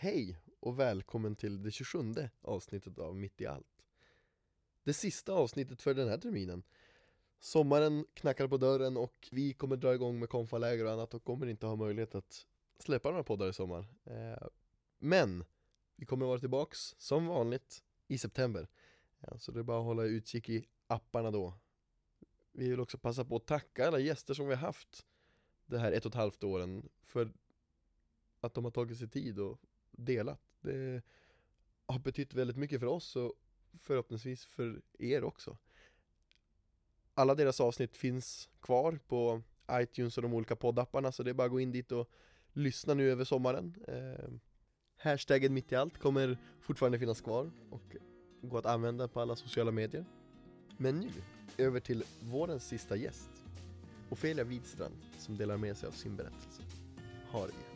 Hej och välkommen till det 27 avsnittet av Mitt i allt. Det sista avsnittet för den här terminen. Sommaren knackar på dörren och vi kommer dra igång med konfaläger och annat och kommer inte ha möjlighet att släppa några poddar i sommar. Eh, men vi kommer vara tillbaks som vanligt i september. Så det är bara att hålla utkik i apparna då. Vi vill också passa på att tacka alla gäster som vi har haft det här ett och ett halvt åren för att de har tagit sig tid och delat. Det har betytt väldigt mycket för oss och förhoppningsvis för er också. Alla deras avsnitt finns kvar på iTunes och de olika poddapparna så det är bara att gå in dit och lyssna nu över sommaren. Eh, hashtaggen mitt i allt kommer fortfarande finnas kvar och gå att använda på alla sociala medier. Men nu, över till vårens sista gäst. Ofelia Widstrand som delar med sig av sin berättelse. Ha det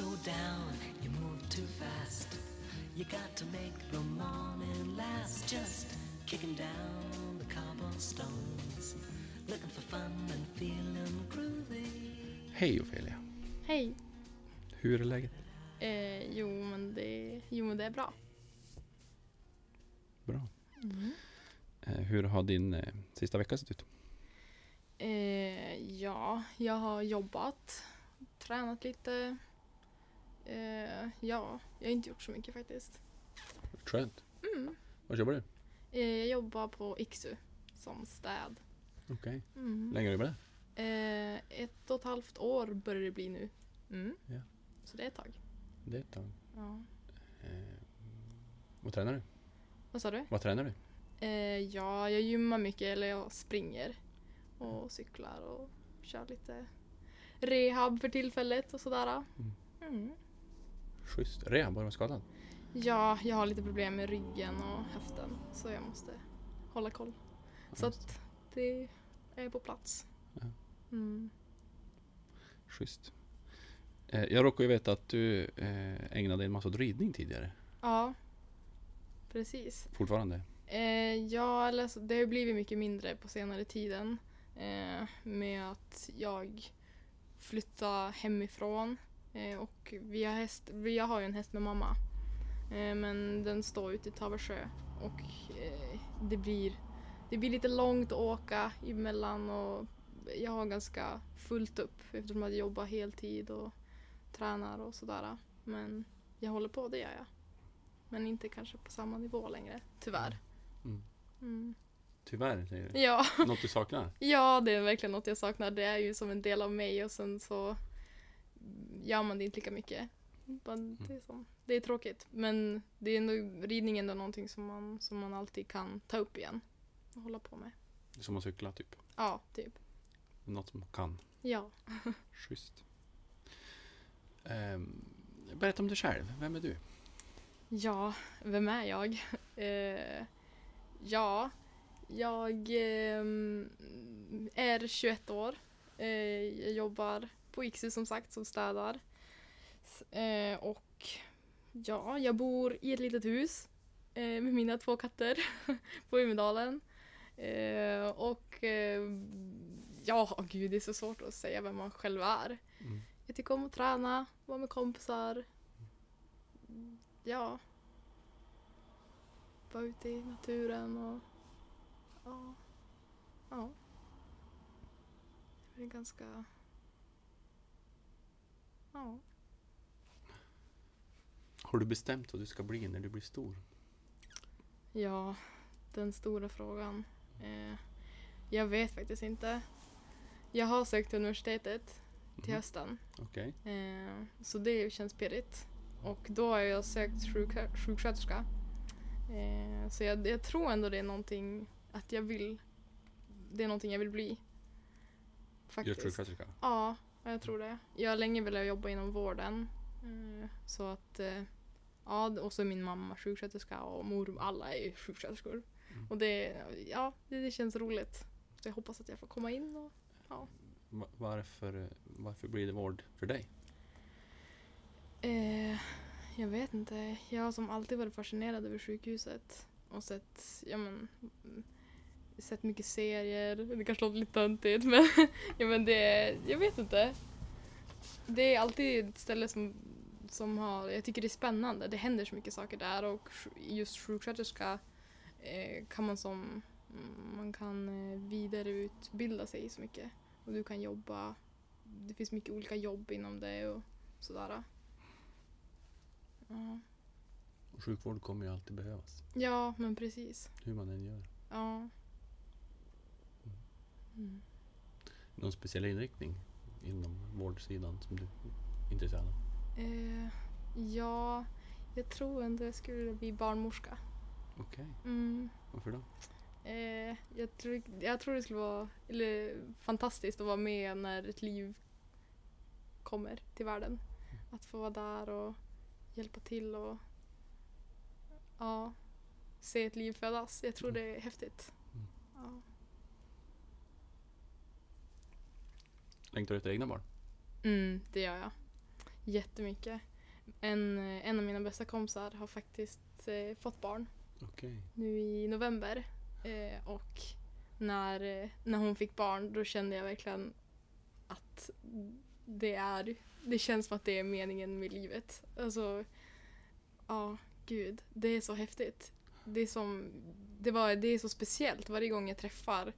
Slow down, you move too fast. You got to make the morning last. Just kicking down the cobblestones. Looking for fun and feeling groovy. Hej Ofelia, Hej. hur är läget? Eh, jo, men det, jo, men det är bra. Bra. Eh, hur har din eh, sista vecka sett ut? Eh, ja, jag har jobbat, tränat lite. Eh, ja, jag har inte gjort så mycket faktiskt. Skönt. Mm. Var jobbar du? Eh, jag jobbar på Iksu som städ. Okej. Mm. Länge har du jobbat där? Eh, ett och ett halvt år börjar det bli nu. Mm. Ja. Så det är ett tag. Det är ett tag. Ja. Eh, vad tränar du? Vad sa du? Vad tränar du? Eh, ja, jag gymmar mycket, eller jag springer och cyklar och kör lite rehab för tillfället och sådär. Mm. Schysst. Rehab, var du skadad? Ja, jag har lite problem med ryggen och höften så jag måste hålla koll. Så Just att det är på plats. Ja. Mm. Schysst. Eh, jag råkar ju veta att du eh, ägnade en massa åt ridning tidigare. Ja, precis. Fortfarande? Eh, ja, eller så, det har blivit mycket mindre på senare tiden med att jag flyttade hemifrån eh, och vi har, häst, vi har ju en häst med mamma eh, men den står ute i Tavelsjö och eh, det, blir, det blir lite långt att åka emellan och jag har ganska fullt upp eftersom jag jobbar heltid och tränar och sådär men jag håller på, det gör jag. Men inte kanske på samma nivå längre, tyvärr. Mm. Mm. Tyvärr, säger du. Ja. Något du saknar? ja, det är verkligen något jag saknar. Det är ju som en del av mig och sen så gör man det inte lika mycket. Bara Det är, som, det är tråkigt. Men det är ändå, ridning är ändå någonting som man, som man alltid kan ta upp igen och hålla på med. Som att cykla typ. Ja, typ. Något som kan. Ja. Schysst. Ehm, berätta om dig själv. Vem är du? Ja, vem är jag? Eh, ja, jag ehm, är 21 år. Eh, jag jobbar på Iksu som sagt som städar. Eh, och ja, jag bor i ett litet hus eh, med mina två katter på Umedalen. Eh, och eh, ja, gud det är så svårt att säga vem man själv är. Mm. Jag tycker om att träna, vara med kompisar. Ja. Vara ute i naturen och ja. Ja. Det är ganska... Ja. Har du bestämt vad du ska bli när du blir stor? Ja, den stora frågan. Eh, jag vet faktiskt inte. Jag har sökt till universitetet till Mhm. hösten. Okej. Eh, så det känns pirrigt. Och då har jag sökt sjuk- sjuksköterska. Eh, så jag, jag tror ändå det är någonting att jag vill. Det är någonting jag vill bli. Faktiskt. Just sjuksköterska? Ja, jag tror det. Jag har länge velat jobba inom vården. Eh, så att, eh, ja, och så är min mamma sjuksköterska och mor, alla är ju sjuksköterskor. Mm. Och det, ja, det, det känns roligt. Så jag hoppas att jag får komma in och Va- Varför, varför blir det vård för dig? Eh, jag vet inte. Jag har som alltid varit fascinerad över sjukhuset. Och sett, ja men, sett mycket serier. Det kanske låter lite töntigt men, ja, men det, jag vet inte. det är alltid ett ställe som, som har, jag tycker det är spännande. Det händer så mycket saker där och just sjuksköterska eh, kan man som, man kan eh, vidareutbilda sig så mycket. Och du kan jobba, det finns mycket olika jobb inom det och sådär. Ja, Och sjukvård kommer ju alltid behövas. ja men precis. Hur man än gör. Ja. Mm. Någon speciell inriktning inom vårdsidan som du är intresserad av? Eh, ja, jag tror ändå jag skulle bli barnmorska. Okej, Mm. varför då? Eh, jag, tror, jag tror det skulle vara eller, fantastiskt att vara med när ett liv kommer till världen. Att få vara där och hjälpa till och ja, se ett liv födas. Jag tror det är häftigt. Mm. Ja. Längtar du efter egna barn? Mm, det gör jag. Jättemycket. En, en av mina bästa kompisar har faktiskt eh, fått barn Okej. nu i november. Eh, och när, när hon fick barn då kände jag verkligen att det är, det känns som att det är meningen med livet. Alltså, ja, gud, det är så häftigt. Det är, som, det, var, det är så speciellt varje gång jag träffar,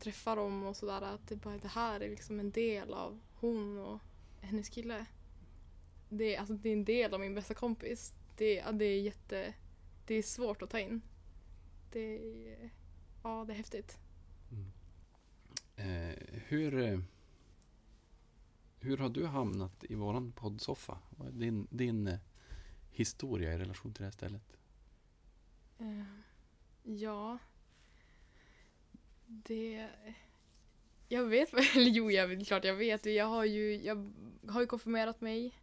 träffar dem och sådär att det, bara, det här är liksom en del av hon och hennes kille. Det är, alltså, det är en del av min bästa kompis. Det, ja, det är jätte, det är svårt att ta in. Det är, ja, det är häftigt. Eh, hur, eh, hur har du hamnat i våran poddsoffa? Vad är din, din eh, historia i relation till det här stället? Eh, ja. Det... Jag vet eller jo, jag, är klart jag vet. Jag har ju, jag har ju konfirmerat mig.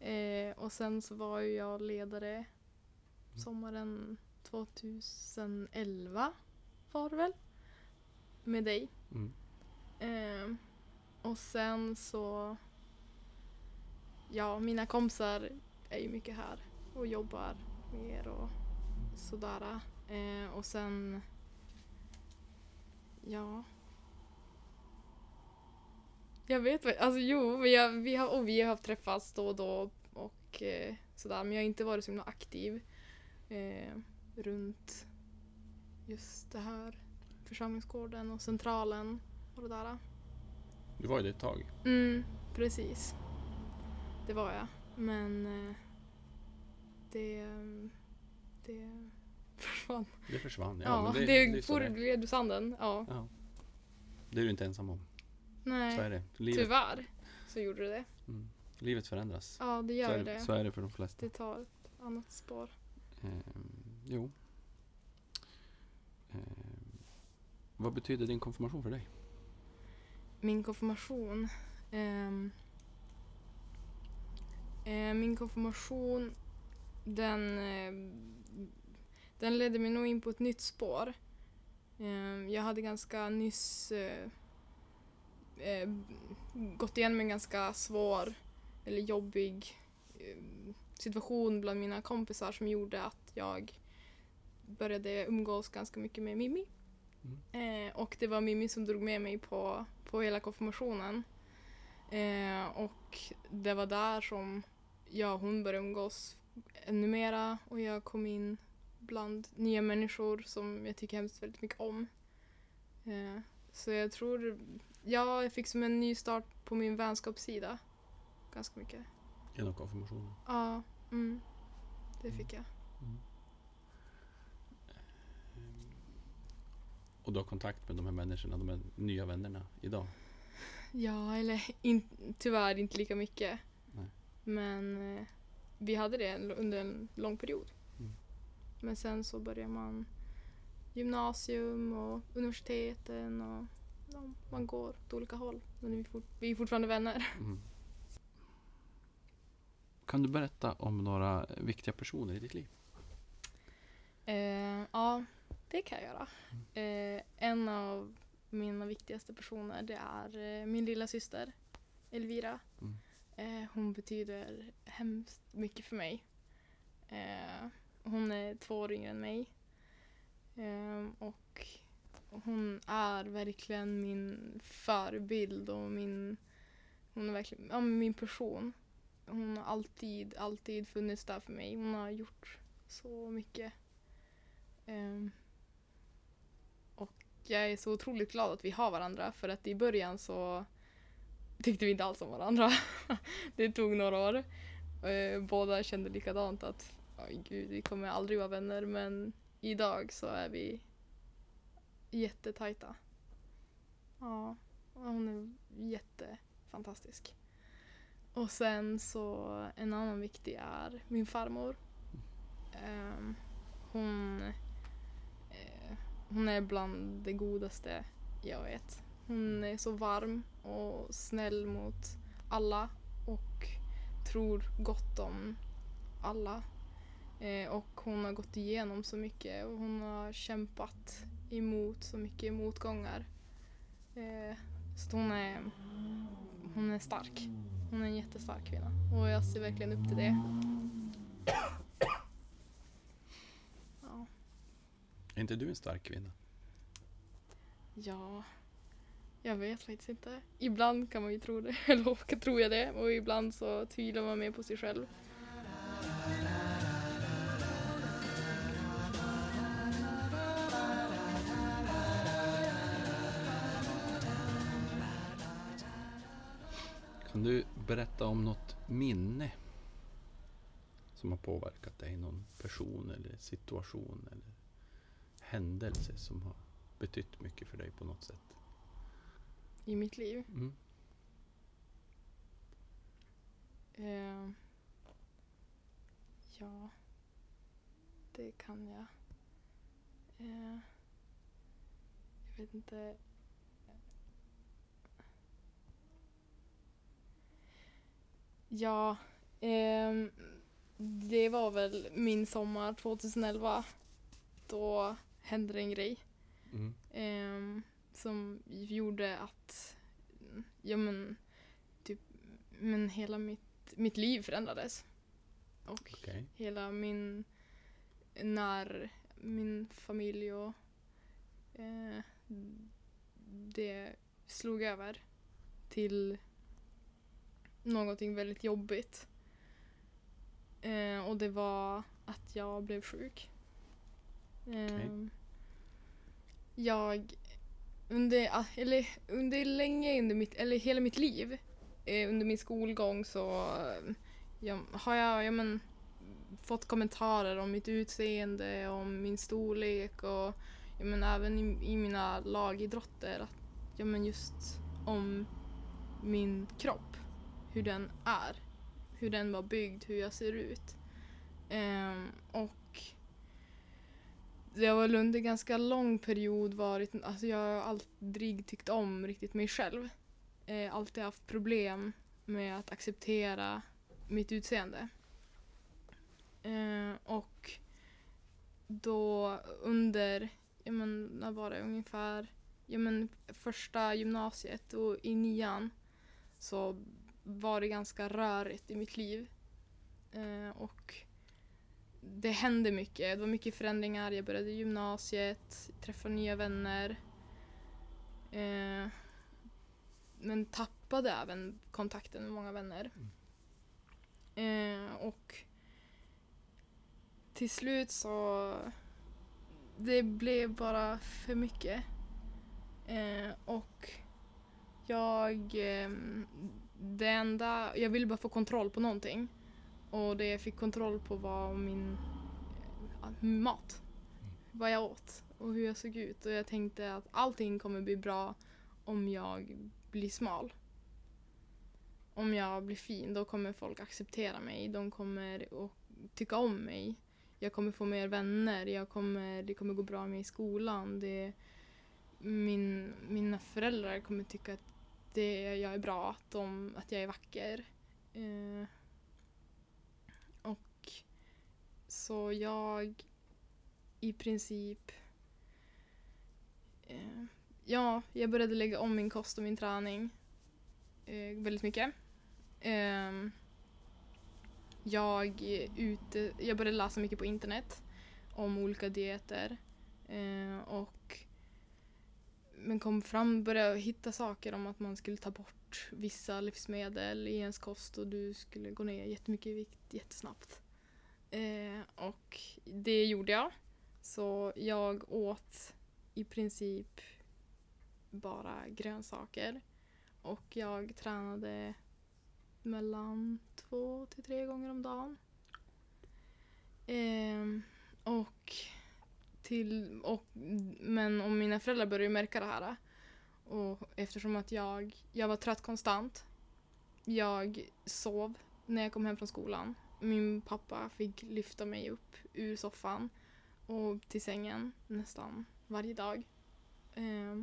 Eh, och sen så var ju jag ledare sommaren 2011 var det väl? Med dig. Mm. Eh, och sen så... Ja, mina kompisar är ju mycket här och jobbar mer och sådär. Eh, och sen... Ja... Jag vet vad- alltså jo, men jag, vi, har, och vi har träffats då och då och eh, sådär. Men jag har inte varit så himla aktiv eh, runt just det här församlingsgården och centralen och det där. Du var ju det ett tag. Mm, precis. Det var jag. Men eh, det, det försvann. Det försvann. Ja, Ja, men det, det, det, så sanden. Ja. Ja. Det är du inte ensam om. Nej, Så är det. Livet, tyvärr så gjorde det. mm, livet förändras. Ja, det så, gör är, det. så är det för de flesta. Det tar ett annat spår. Ehm, jo. Ehm, vad betyder din konfirmation för dig? Min konfirmation. ehm, eh, min konfirmation den, eh, den ledde mig nog in på ett nytt spår. Ehm, jag hade ganska nyss eh, eh, gått igenom en ganska svår eller jobbig eh, situation bland mina kompisar som gjorde att jag började umgås ganska mycket med Mimmi. Eh, och det var Mimmi som drog med mig på, på hela konfirmationen. Eh, och det var där som jag och hon började umgås ännu mera och jag kom in bland nya människor som jag tycker hemskt väldigt mycket om. Eh, så jag tror, ja, jag fick som en ny start på min vänskapssida. Ganska mycket. Genom konfirmationen? Ja, mm, det fick jag. Och du har kontakt med de här människorna, de här nya vännerna idag? Ja, eller in, tyvärr inte lika mycket. Nej. Men eh, vi hade det under en lång period. Men sen så börjar man gymnasium och universiteten och ja, man går åt olika håll. Men vi, är fort, vi är fortfarande vänner. Mm. Kan du berätta om några viktiga personer i ditt liv? Eh, ja, det kan jag göra. Eh, en av mina viktigaste personer det är eh, min lilla syster Elvira. Mm. Eh, hon betyder hemskt mycket för mig. Hon är två år yngre än mig. Um, och hon är verkligen min förebild och min, hon är verkligen ja, min person. Hon har alltid, alltid funnits där för mig. Hon har gjort så mycket. Um, och jag är så otroligt glad att vi har varandra för att i början så tyckte vi inte alls om varandra. det tog några år. Eh, båda kände likadant att gud, vi kommer aldrig vara vänner men idag så är vi jättetajta. Ja, hon är jättefantastisk. Och sen så en annan viktig är min farmor. Ehm, hon, eh, hon är bland det godaste jag vet. Hon är så varm och snäll mot alla och tror gott om alla. Eh, och hon har gått igenom så mycket och hon har kämpat emot så mycket motgångar. Eh, så hon är, hon är stark. Hon är en jättestark kvinna och jag ser verkligen upp till det. Ja. Är inte du en stark kvinna? Ja, jag vet faktiskt inte. Ibland kan man ju tro det, eller tror jag det, och ibland så tvivlar man mer på sig själv. Kan du berätta om något minne som har påverkat dig? Någon person eller situation eller händelse som har betytt mycket för dig på något sätt? I mitt liv. Mm. Eh, ja, det kan jag. Eh, jag vet inte. Ja, ehm, det var väl min sommar 2011. Då hände det en grej. Mm. Ehm, som gjorde att ja, men, typ, men hela mitt, mitt liv förändrades. Och Okej. hela min, när min familj och eh, det slog över till någonting väldigt jobbigt. Eh, och det var att jag blev sjuk. Eh, Jag under, eller under länge under mitt, eller hela mitt liv, eh, under min skolgång så eh, jag, har jag, ja, men, fått kommentarer om mitt utseende, om min storlek och ja, men, även i, i mina lagidrotter, att, ja, men, just om min kropp, hur den är, hur den var byggd, hur jag ser ut. Um, och det har väl under ganska lång period varit, alltså jag har aldrig tyckt om riktigt mig själv. Eh, alltid haft problem med att acceptera mitt utseende. Eh, och då under, ja men när var det ungefär, ja men första gymnasiet och i nian så var det ganska rörigt i mitt liv. Eh, och det hände mycket. Det var mycket förändringar. Jag började gymnasiet, träffade nya vänner. Eh, men tappade även kontakten med många vänner. Eh, och till slut så det blev bara för mycket. Eh, och jag, eh, det enda, jag ville bara få kontroll på någonting. Och det jag fick kontroll på var min mat. Vad jag åt och hur jag såg ut. Och jag tänkte att allting kommer bli bra om jag blir smal. Om jag blir fin, då kommer folk acceptera mig. De kommer att tycka om mig. Jag kommer få mer vänner. Jag kommer, det kommer gå bra med mig i skolan. Det, min, mina föräldrar kommer tycka att det, jag är bra, att, de, att jag är vacker. Eh, och så jag i princip eh, Ja, jag började lägga om min kost och min träning eh, väldigt mycket. Eh, jag, ute, jag började läsa mycket på internet om olika dieter. Eh, och men kom fram, började hitta saker om att man skulle ta bort vissa livsmedel i ens kost och du skulle gå ner jättemycket i vikt jättesnabbt. Eh, och det gjorde jag. Så jag åt i princip bara grönsaker. Och jag tränade mellan två till tre gånger om dagen. Eh, och till, och, men om mina föräldrar började märka det här. Och eftersom att jag, jag var trött konstant. Jag sov när jag kom hem från skolan. Min pappa fick lyfta mig upp ur soffan och till sängen nästan varje dag. Eh,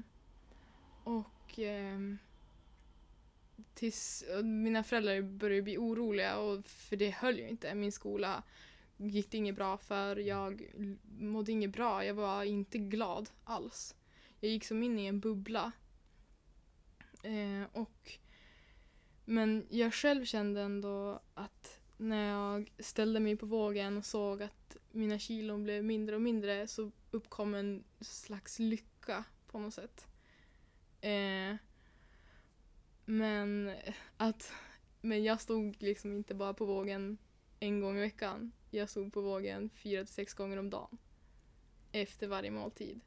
och eh, tills mina föräldrar började bli oroliga och för det höll ju inte. Min skola gick det inget bra för. Jag mådde inget bra. Jag var inte glad alls. Jag gick som in i en bubbla. Eh, och, men jag själv kände ändå att när jag ställde mig på vågen och såg att mina kilon blev mindre och mindre så uppkom en slags lycka på något sätt. Eh, men att men jag stod liksom inte bara på vågen en gång i veckan. Jag stod på vågen fyra till sex gånger om dagen. Efter varje måltid.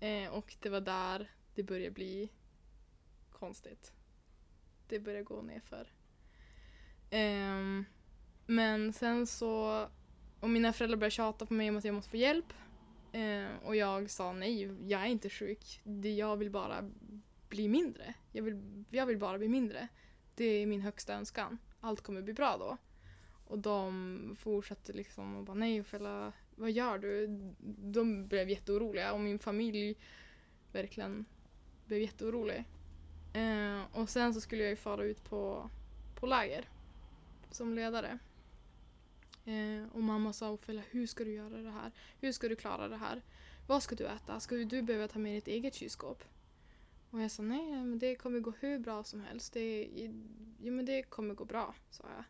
Eh, och det var där det började bli konstigt. Det började gå nerför. Eh, men sen så, och mina föräldrar började tjata på mig om att jag måste få hjälp. Eh, och jag sa nej, jag är inte sjuk. Det, jag vill bara bli mindre. Jag vill, jag vill bara bli mindre. Det är min högsta önskan. Allt kommer bli bra då. Och de fortsatte liksom och bara nej Ophelia, vad gör du? De blev jätteoroliga och min familj verkligen blev jätteorolig. Eh, och sen så skulle jag ju fara ut på, på läger som ledare. Eh, och mamma sa Ofella, hur ska du göra det här? Hur ska du klara det här? Vad ska du äta? Ska du behöva ta med ditt eget kylskåp? Och jag sa nej, men det kommer gå hur bra som helst. Det, ja, men det kommer gå bra, sa jag.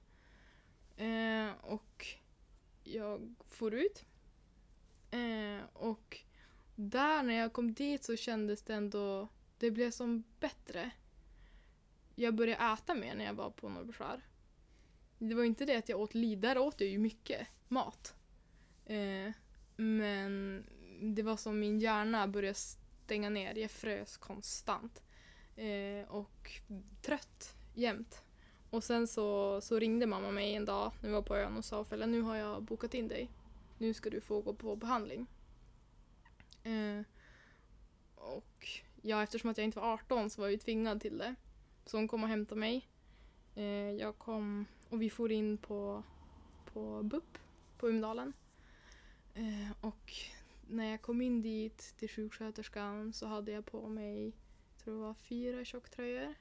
Eh, och jag for ut. Eh, och där när jag kom dit så kändes det ändå, det blev som bättre. Jag började äta mer när jag var på Norrbyskär. Det var inte det att jag åt lite, där åt jag ju mycket mat. Eh, men det var som min hjärna började stänga ner, jag frös konstant. Eh, och trött jämt. Och sen så, så ringde mamma mig en dag när vi var på ön och sa Fälla, nu har jag bokat in dig. Nu ska du få gå på behandling. Eh, och ja, eftersom att jag inte var 18 så var jag ju tvingad till det. Så hon kom och hämtade mig. Eh, jag kom och vi for in på, på BUP på Umdalen. Eh, och när jag kom in dit till sjuksköterskan så hade jag på mig, tror jag var fyra tjocktröjor.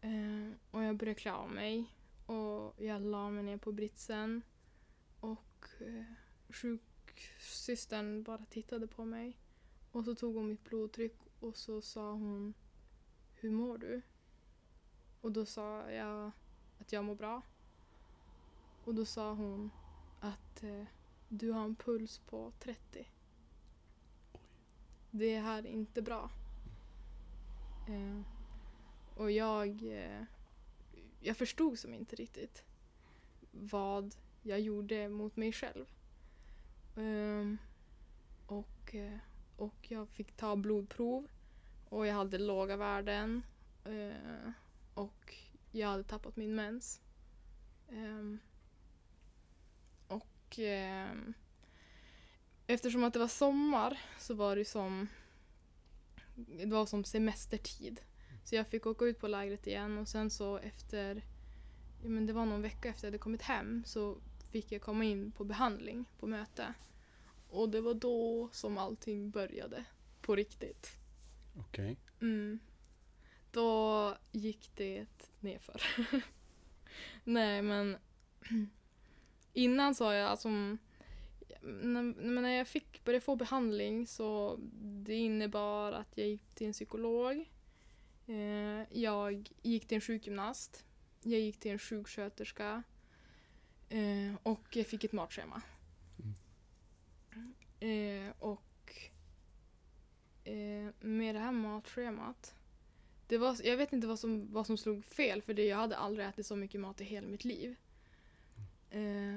Eh, och jag började klä av mig och jag la mig ner på britsen. Och eh, sjuksystern bara tittade på mig. Och så tog hon mitt blodtryck och så sa hon Hur mår du? Och då sa jag att jag mår bra. Och då sa hon att eh, du har en puls på 30. Det här är inte bra. Eh, och jag, eh, jag förstod som inte riktigt vad jag gjorde mot mig själv. Um, och, eh, och jag fick ta blodprov och jag hade låga värden. Uh, och jag hade tappat min mens. Um, och um, eftersom att det var sommar så var det som det var som semestertid. Så jag fick åka ut på lägret igen och sen så efter, ja men det var någon vecka efter jag hade kommit hem så fick jag komma in på behandling på möte. Och det var då som allting började på riktigt. Okej. Mm. Då gick det nerför. Nej men innan sa jag som när, när jag fick börja få behandling så det innebar att jag gick till en psykolog Eh, jag gick till en sjukgymnast. Jag gick till en sjuksköterska. Eh, och jag fick ett matschema. Eh, och med det här matschemat det var, jag vet inte vad som, vad som slog fel för det, jag hade aldrig ätit så mycket mat i hela mitt liv. Eh,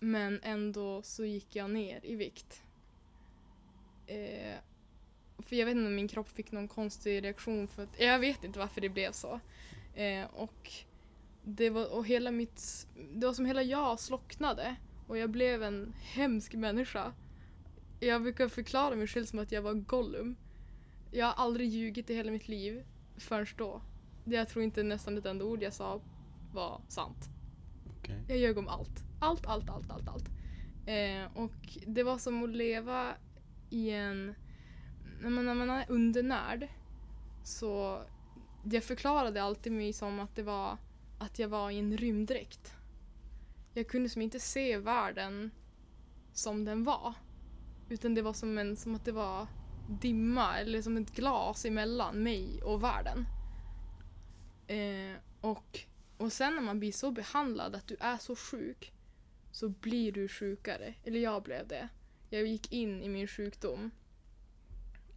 men ändå så gick jag ner i vikt. Eh, för jag vet inte om min kropp fick någon konstig reaktion för att, jag vet inte varför det blev så. Eh, och det var, och hela mitt, det var som hela jag slocknade och jag blev en hemsk människa. Jag brukar förklara mig själv som att jag var Gollum. Jag har aldrig ljugit i hela mitt liv förrän då. Jag tror inte nästan ett enda ord jag sa var sant. Okej. Jag ljög om allt. Allt, allt, allt, allt, allt. Eh, och det var som att leva i en... När man, när man är undernärd så... Jag förklarade alltid mig som att det var att jag var i en rymddräkt. Jag kunde som inte se världen som den var. Utan det var som, en, som att det var dimma eller som ett glas emellan mig och världen. Eh, och, och sen när man blir så behandlad att du är så sjuk så blir du sjukare. Eller jag blev det. Jag gick in i min sjukdom.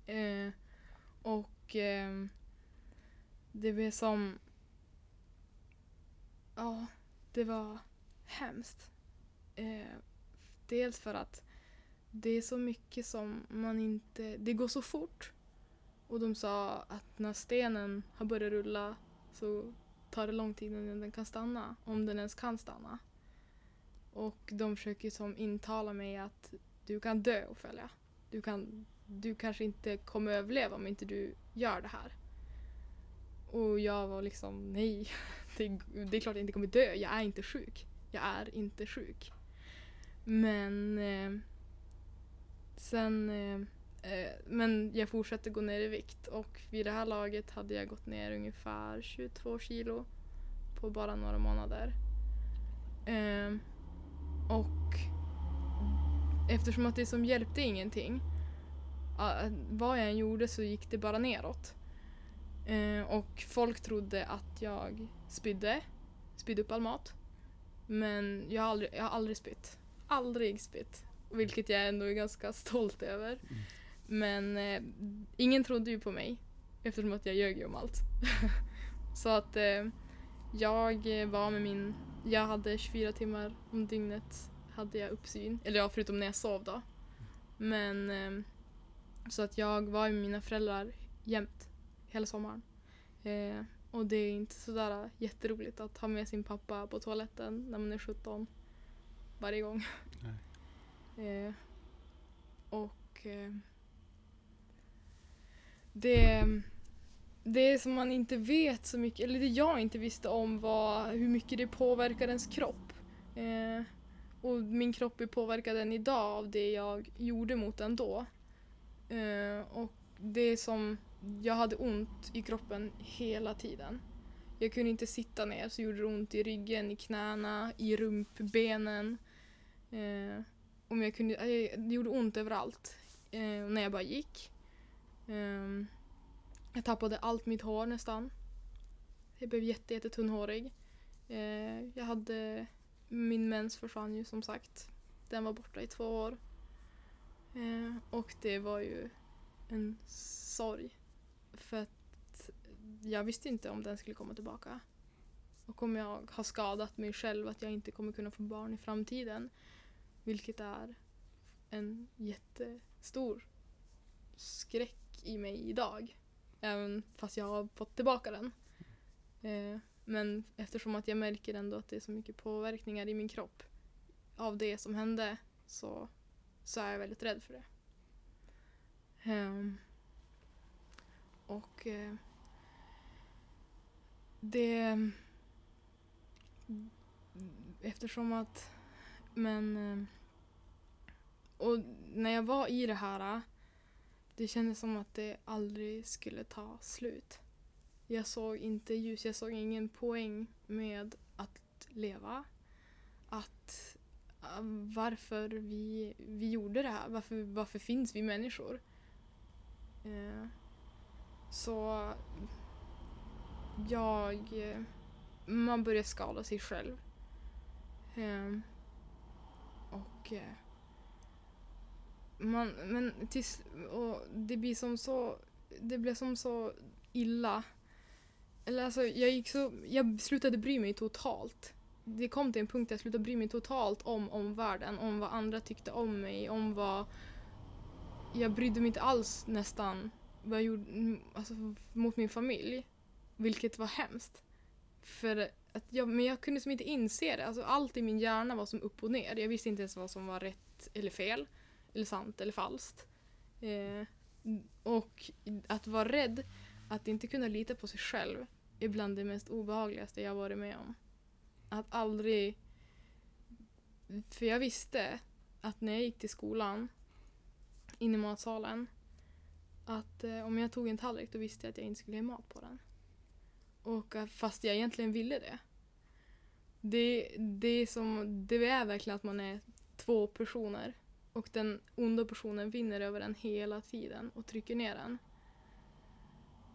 Eh, och eh, det blev som... Ja, det var hemskt. Eh, dels för att det är så mycket som man inte... Det går så fort. Och de sa att när stenen har börjat rulla så tar det lång tid innan den kan stanna. Om den ens kan stanna. Och de försöker som intala mig att du kan dö Ofelia. Du, kan, du kanske inte kommer överleva om inte du gör det här. Och jag var liksom nej, det, det är klart jag inte kommer dö. Jag är inte sjuk. Jag är inte sjuk. Men eh, sen eh, eh men jag fortsatte gå ner i vikt och vid det här laget hade jag gått ner ungefär 22 kilo på bara några månader. Eh, och eftersom att det som hjälpte ingenting, vad jag än gjorde så gick det bara neråt. Eh, och folk trodde att jag spydde, spydde upp all mat. Men jag har aldrig, jag har aldrig spytt. Aldrig spytt. Vilket jag ändå är ganska stolt över. Men eh, ingen trodde ju på mig eftersom att jag ljög ju om allt. så att eh, jag var med min, jag hade 24 timmar om dygnet hade jag uppsyn. Eller ja, förutom när jag sov då. Men eh, så att jag var med mina föräldrar jämt, hela sommaren. Eh, och det är inte sådär jätteroligt att ha med sin pappa på toaletten när man är 17 varje gång. Eh, och eh, det, det som man inte vet så mycket, eller det jag inte visste om var hur mycket det påverkar ens kropp. Eh, och min kropp är påverkad än idag av det jag gjorde mot den då. Eh, och det som, jag hade ont i kroppen hela tiden. Jag kunde inte sitta ner så gjorde det ont i ryggen, i knäna, i rumpbenen. Eh, om jag kunde, eh, det gjorde ont överallt eh, när jag bara gick. Eh, jag tappade allt mitt hår nästan. Jag blev jätte, jättetunnhårig. Eh, jag hade, min mens försvann ju som sagt. Den var borta i två år. Eh, och det var ju en sorg. För att jag visste inte om den skulle komma tillbaka. Och om jag har skadat mig själv att jag inte kommer kunna få barn i framtiden. Vilket är en jättestor skräck i mig idag. Även fast jag har fått tillbaka den. Eh, men eftersom att jag märker ändå att det är så mycket påverkningar i min kropp av det som hände så, så är jag väldigt rädd för det. Um, och uh, det... Eftersom att... Men... eh, Och när jag var i det här eh, det kändes som att det aldrig skulle ta slut. Jag såg inte ljus, jag såg ingen poäng med att leva. Att Ehm, varför vi, vi gjorde det här, varför, varför finns vi människor? Eh, så jag, man börjar skada sig själv. Eh, och eh, man, men tills, och det blir som så, det blev som så illa eller alltså jag gick så, jag slutade bry mig totalt. Det kom till en punkt där jag slutade bry mig totalt om omvärlden, om vad andra tyckte om mig, om vad... Jag brydde mig inte alls nästan vad jag gjorde alltså, mot min familj. Vilket var hemskt. För att jag, men jag kunde som inte inse det. Alltså, allt i min hjärna var som upp och ner. Jag visste inte ens vad som var rätt eller fel. Eller sant eller falskt. Eh, och att vara rädd, att inte kunna lita på sig själv är bland det mest obehagligaste jag varit med om. Att aldrig... För jag visste att när jag gick till skolan, in i matsalen, att eh, om jag tog en tallrik då visste jag att jag inte skulle ha mat på den. Och fast jag egentligen ville det. Det, det, är som, det är verkligen att man är två personer och den onda personen vinner över en hela tiden och trycker ner den.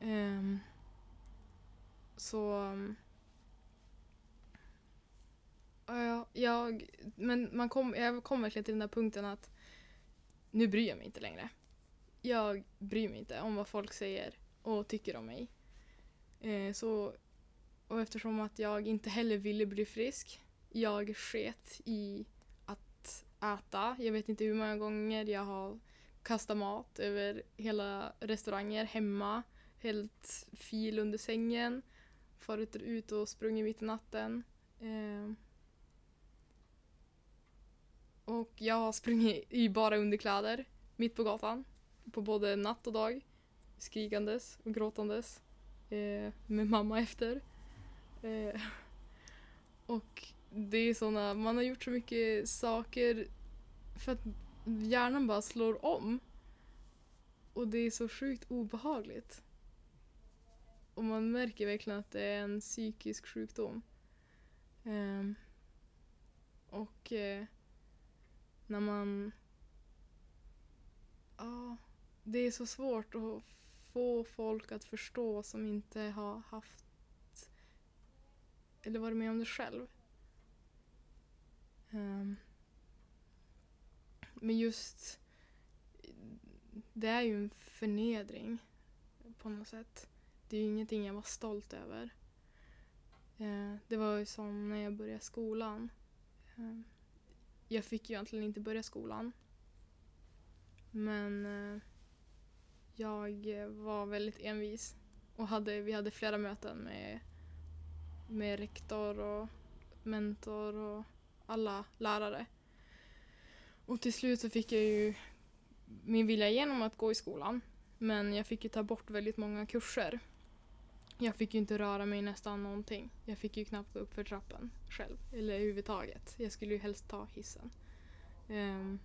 Um, ehm, så ja, jag, men man kom, jag kom verkligen till den där punkten att nu bryr jag mig inte längre. Jag bryr mig inte om vad folk säger och tycker om mig. Eh, så, och eftersom att jag inte heller ville bli frisk, jag sket i att äta. Jag vet inte hur många gånger jag har kastat mat över hela restauranger hemma, Helt fil under sängen, farit ut och sprungit mitt i natten. Eh, och jag har sprungit i bara underkläder mitt på gatan på både natt och dag. Skrikandes och gråtandes. Eh, med mamma efter. Eh, och det är såna, man har gjort så mycket saker för att hjärnan bara slår om. Och det är så sjukt obehagligt. Och man märker verkligen att det är en psykisk sjukdom. Eh, och eh, när man... Ja, det är så svårt att få folk att förstå som inte har haft eller varit med om det själv. Um, men just det är ju en förnedring på något sätt. Det är ju ingenting jag var stolt över. Uh, det var ju som när jag började skolan. Um, jag fick ju egentligen inte börja skolan. Men eh, jag var väldigt envis och hade, vi hade flera möten med, med rektor och mentor och alla lärare. Och till slut så fick jag ju min vilja igenom att gå i skolan. Men jag fick ju ta bort väldigt många kurser. Jag fick ju inte röra mig nästan någonting. Jag fick ju knappt gå upp för trappen själv. Eller överhuvudtaget. Jag skulle ju helst ta hissen. Um,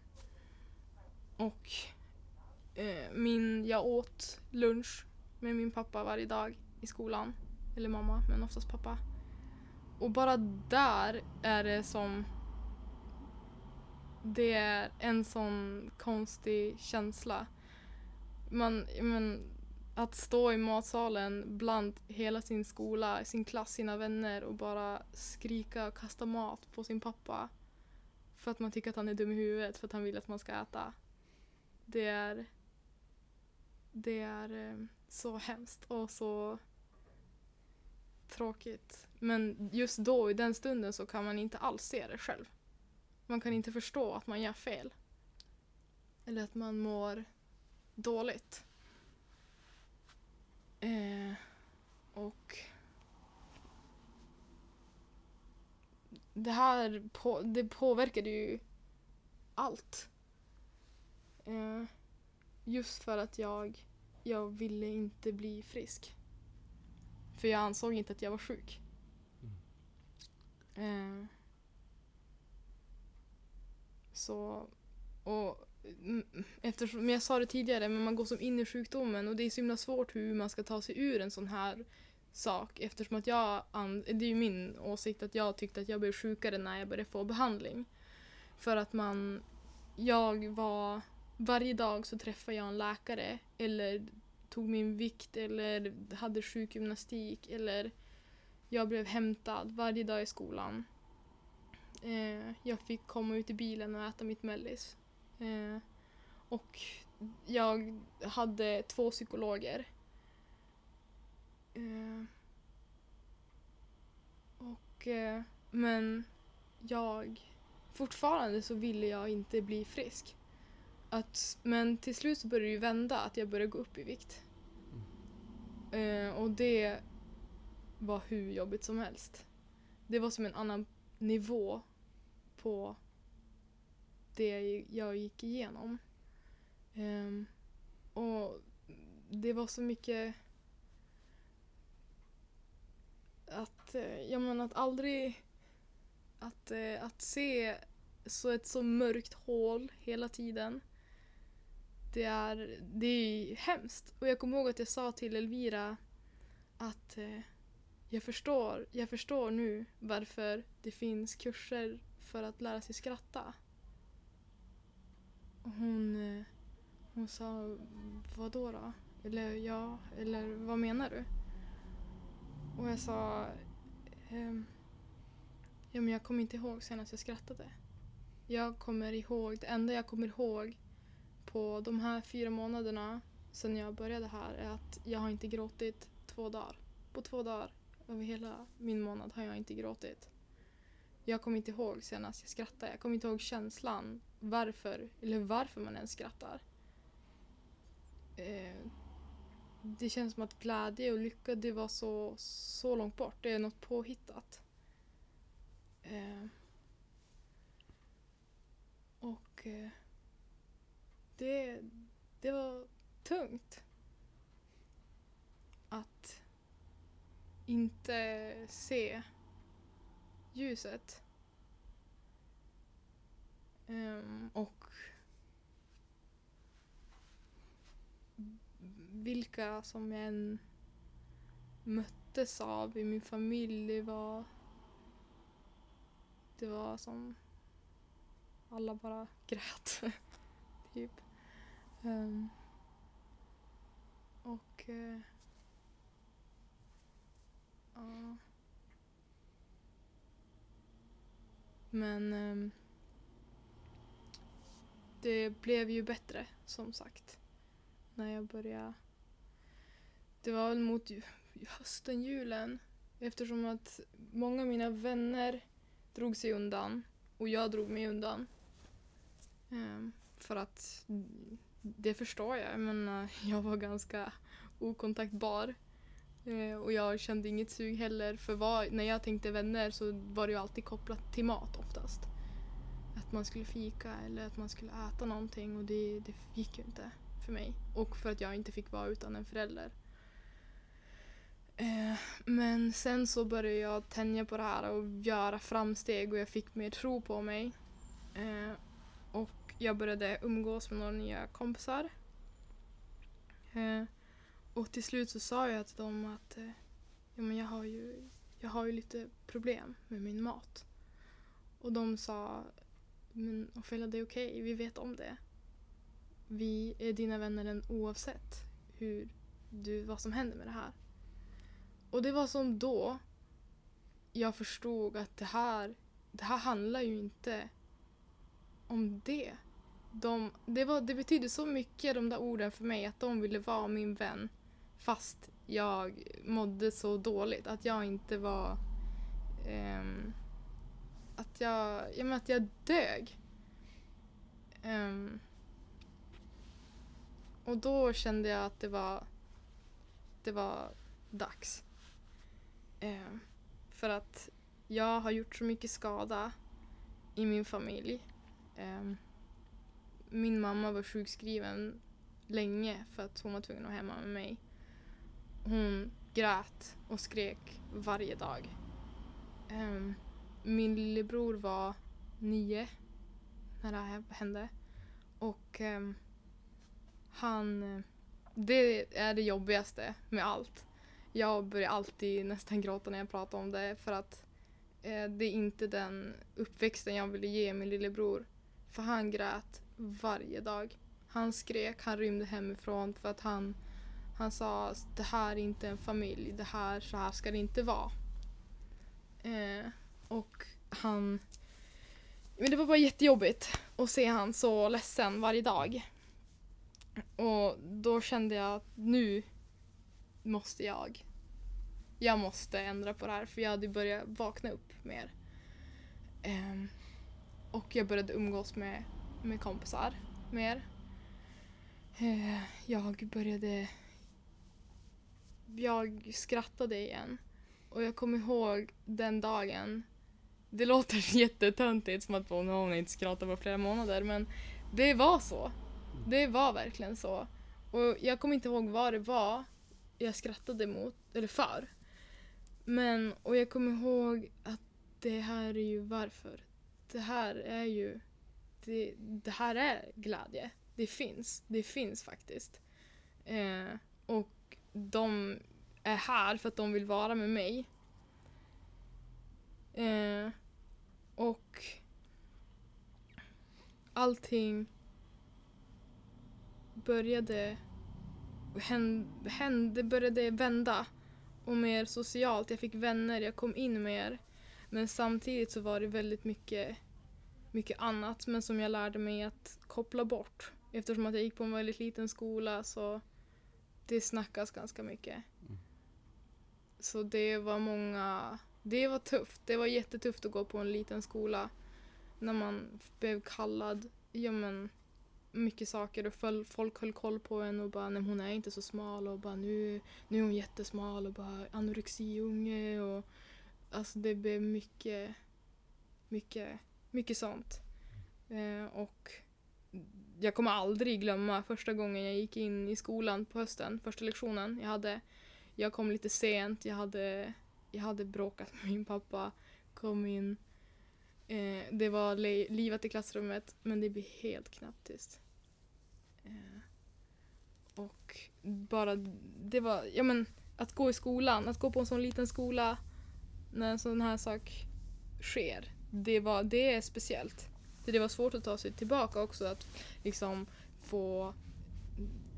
och uh, min, jag åt lunch med min pappa varje dag i skolan. Eller mamma, men oftast pappa. Och bara där är det som... Det är en sån konstig känsla. Man, men, att stå i matsalen bland hela sin skola, sin klass, sina vänner och bara skrika och kasta mat på sin pappa. För att man tycker att han är dum i huvudet för att han vill att man ska äta. Det är det är eh, så hemskt och så tråkigt. Men just då, i den stunden, så kan man inte alls se det själv. Man kan inte förstå att man gör fel. Eller att man mår dåligt. Eh, och det här på, det påverkade ju allt. Eh, Just för att jag, jag ville inte bli frisk. För jag ansåg inte att jag var sjuk. Mm. Eh, så, och Mm, eftersom, jag sa det tidigare, men man går som in i sjukdomen och det är så himla svårt hur man ska ta sig ur en sån här sak eftersom att jag, det är ju min åsikt att jag tyckte att jag blev sjukare när jag började få behandling. För att man, jag var varje dag så träffade jag en läkare eller tog min vikt eller hade sjukgymnastik eller jag blev hämtad varje dag i skolan. Eh, jag fick komma ut i bilen och äta mitt mellis. Eh, och jag hade två psykologer. Eh, och, eh, men jag, fortfarande så ville jag inte bli frisk. Att, men till slut så började det ju vända, att jag började gå upp i vikt. Eh, och det var hur jobbigt som helst. Det var som en annan nivå på det jag gick igenom. Um, och det var så mycket att, eh, ja men att aldrig att, eh, att se så ett så mörkt hål hela tiden. Det är, det är hemskt. Och jag kommer ihåg att jag sa till Elvira att eh, jag, förstår, jag förstår nu varför det finns kurser för att lära sig skratta. Hon, eh, hon sa, vad då då? Eller ja, eller vad menar du? Och jag sa, ehm, ja men jag kommer inte ihåg senast jag skrattade. Jag kommer ihåg, det enda jag kommer ihåg på de här fyra månaderna sedan jag började här är att jag har inte gråtit två dagar. På två dagar över hela min månad har jag inte gråtit. Jag kommer inte ihåg senast jag skrattade. Jag kommer inte ihåg känslan varför, eller varför man ens skrattar. Eh, det känns som att glädje och lycka det var så, så långt bort. Det är något påhittat. Eh, och eh, det, det var tungt. Att inte se ljuset. Um, och vilka som jag än möttes av i min familj, det var det var som alla bara grät. typ. Um, och Uh, uh. Men ehm, det blev ju bättre som sagt. När jag började. Det var väl mot hösten, julen. Eftersom att många av mina vänner drog sig undan och jag drog mig undan. Ehm, för att mm, det förstår jag. Jag menar, jag var ganska okontaktbar. Eh, och jag kände inget sug heller. För vad, när jag tänkte vänner så var det ju alltid kopplat till mat oftast. Att man skulle fika eller att man skulle äta någonting och det, det gick ju inte för mig. Och för att jag inte fick vara utan en förälder. Eh, men sen så började jag tänja på det här och göra framsteg och jag fick mer tro på mig. Eh, och jag började umgås med några nya kompisar. Eh, och till slut så sa jag till dem att eh, ja, men jag, har ju, jag har ju lite problem med min mat. Och de sa men Ophelia det är okej, vi vet om det. Vi är dina vänner oavsett hur du, vad som händer med det här. Och det var som då jag förstod att det här, det här handlar ju inte om det. De, det, var, det betydde så mycket de där orden för mig att de ville vara min vän fast jag mådde så dåligt att jag inte var Um, att jag, jag menar att jag dög. Um, och då kände jag att det var det var dags. Um, för att jag har gjort så mycket skada i min familj. Min mamma var sjukskriven länge för att hon var tvungen att vara hemma med mig. Hon grät och skrek varje dag. Um, min lillebror var nio när det här hände. Och um, han... Det är det jobbigaste med allt. Jag börjar alltid nästan gråta när jag pratar om det för att eh, det är inte den uppväxten jag ville ge min lillebror. För han grät varje dag. Han skrek, han rymde hemifrån för att han, han sa att det här är inte en familj, det här, så här ska det inte vara. Eh, och han... Men det var bara jättejobbigt att se han så ledsen varje dag. Och då kände jag att nu måste jag jag måste ändra på det här för jag hade börjat vakna upp mer. Ehm, och jag började umgås med, med kompisar mer. Eh, jag började... Jag skrattade igen. Och jag kommer ihåg den dagen. Det låter jättetöntigt som att hon har inte skrattat på flera månader men det var så. Det var verkligen så. Och jag kommer inte ihåg vad det var jag skrattade mot, eller för. Men, och jag kommer ihåg att det här är ju varför. Det här är ju, det, det här är glädje. Det finns, det finns faktiskt. Eh, och de är här för att de vill vara med mig. Eh, och allting började hände, började vända och mer socialt. Jag fick vänner, jag kom in mer. Men samtidigt så var det väldigt mycket, mycket annat men som jag lärde mig att koppla bort. Eftersom att jag gick på en väldigt liten skola så det snackas ganska mycket. Mm. Så det var många, det var tufft. Det var jättetufft att gå på en liten skola när man blev kallad, ja men mycket saker och folk höll koll på en och bara nej hon är inte så smal och bara nu, nu är hon jättesmal och bara anorexiunge och alltså det blev mycket, mycket, mycket sånt. Eh, och jag kommer aldrig glömma första gången jag gick in i skolan på hösten, första lektionen jag hade. Jag kom lite sent, jag hade, jag hade bråkat med min pappa, kom in. Eh, det var le- livat i klassrummet men det blev helt knäpptyst. Eh, och bara, det var, ja men att gå i skolan, att gå på en sån liten skola när en sån här sak sker, det, var, det är speciellt. Så det var svårt att ta sig tillbaka också, att liksom få,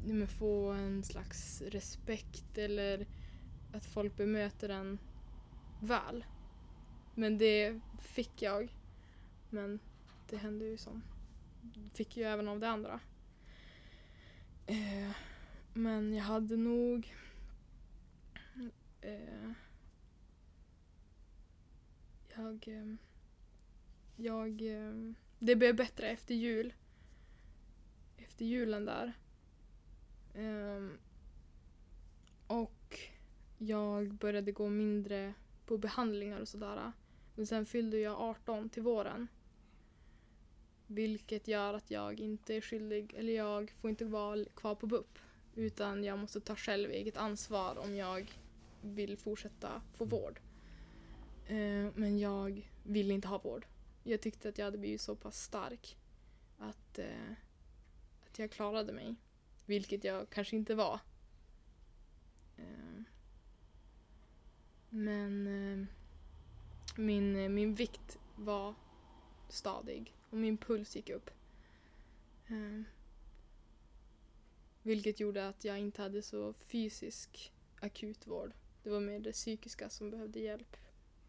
men få en slags respekt eller att folk bemöter en väl. Men det fick jag. Men det hände ju som fick ju även av det andra. Eh, men jag hade nog eh, jag eh, jag eh, det blev bättre efter jul. Efter julen där. Ehm, och jag började gå mindre på behandlingar och sådär. Men sen fyllde jag 18 till våren. Vilket gör att jag inte är skyldig, eller jag får inte vara kvar på BUP. Utan jag måste ta själv eget ansvar om jag vill fortsätta få vård. Ehm, men jag vill inte ha vård. Jag tyckte att jag hade blivit så pass stark att, eh, att jag klarade mig. Vilket jag kanske inte var. Eh, men eh, min, min vikt var stadig och min puls gick upp. Eh, vilket gjorde att jag inte hade så fysisk akutvård. Det var mer det psykiska som behövde hjälp.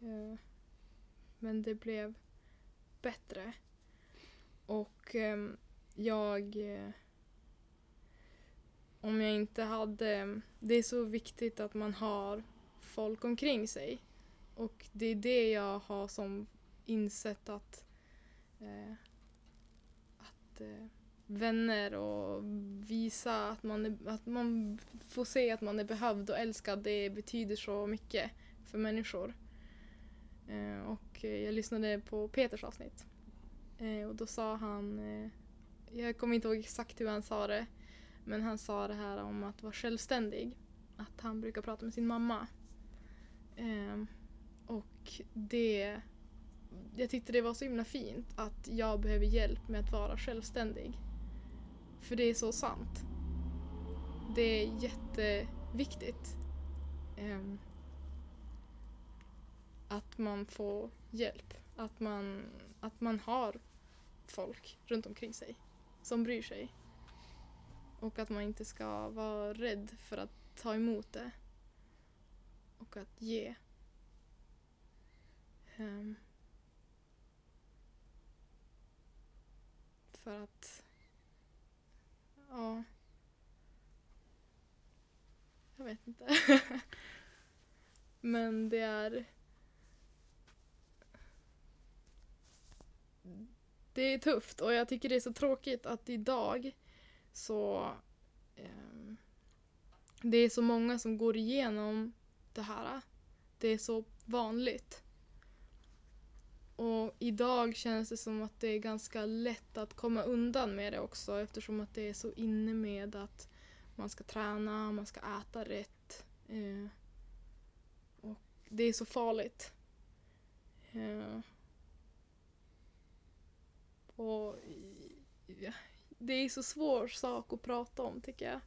Eh, men det blev bättre. Och eh, jag... Eh, om jag inte hade... Ehm, det är så viktigt att man har folk omkring sig. Och det är det jag har som insett att... Eh, att eh, vänner och visa att man, är, att man får se att man är behövd och älskad, det betyder så mycket för människor. Eh, och jag lyssnade på Peters avsnitt. Eh, och då sa han, eh, jag kommer inte ihåg exakt hur han sa det, men han sa det här om att vara självständig. Att han brukar prata med sin mamma. Eh, och det, jag tyckte det var så himla fint att jag behöver hjälp med att vara självständig. För det är så sant. Det är jätteviktigt. Ehm, att man får hjälp. Att man, att man har folk runt omkring sig som bryr sig. Och att man inte ska vara rädd för att ta emot det. Och att ge. Um, för att... Ja. Jag vet inte. Men det är... Det är tufft och jag tycker det är så tråkigt att idag så... ehm, det är så många som går igenom det här. Det är så vanligt. Och idag känns det som att det är ganska lätt att komma undan med det också eftersom att det är så inne med att man ska träna, man ska äta rätt. Eh, och det är så farligt. Eh, och det är så svår sak att prata om tycker jag.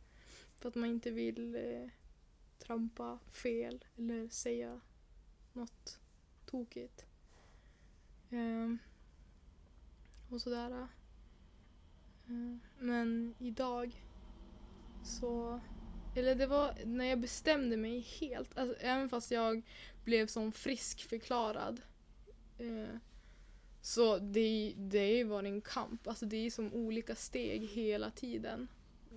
För att man inte vill eh, trampa fel eller säga något tokigt. Eh, och sådär. Eh, men idag så... Eller det var när jag bestämde mig helt. Alltså, även fast jag blev som friskförklarad. Eh, så det, det har ju varit en kamp. Alltså det är som olika steg hela tiden.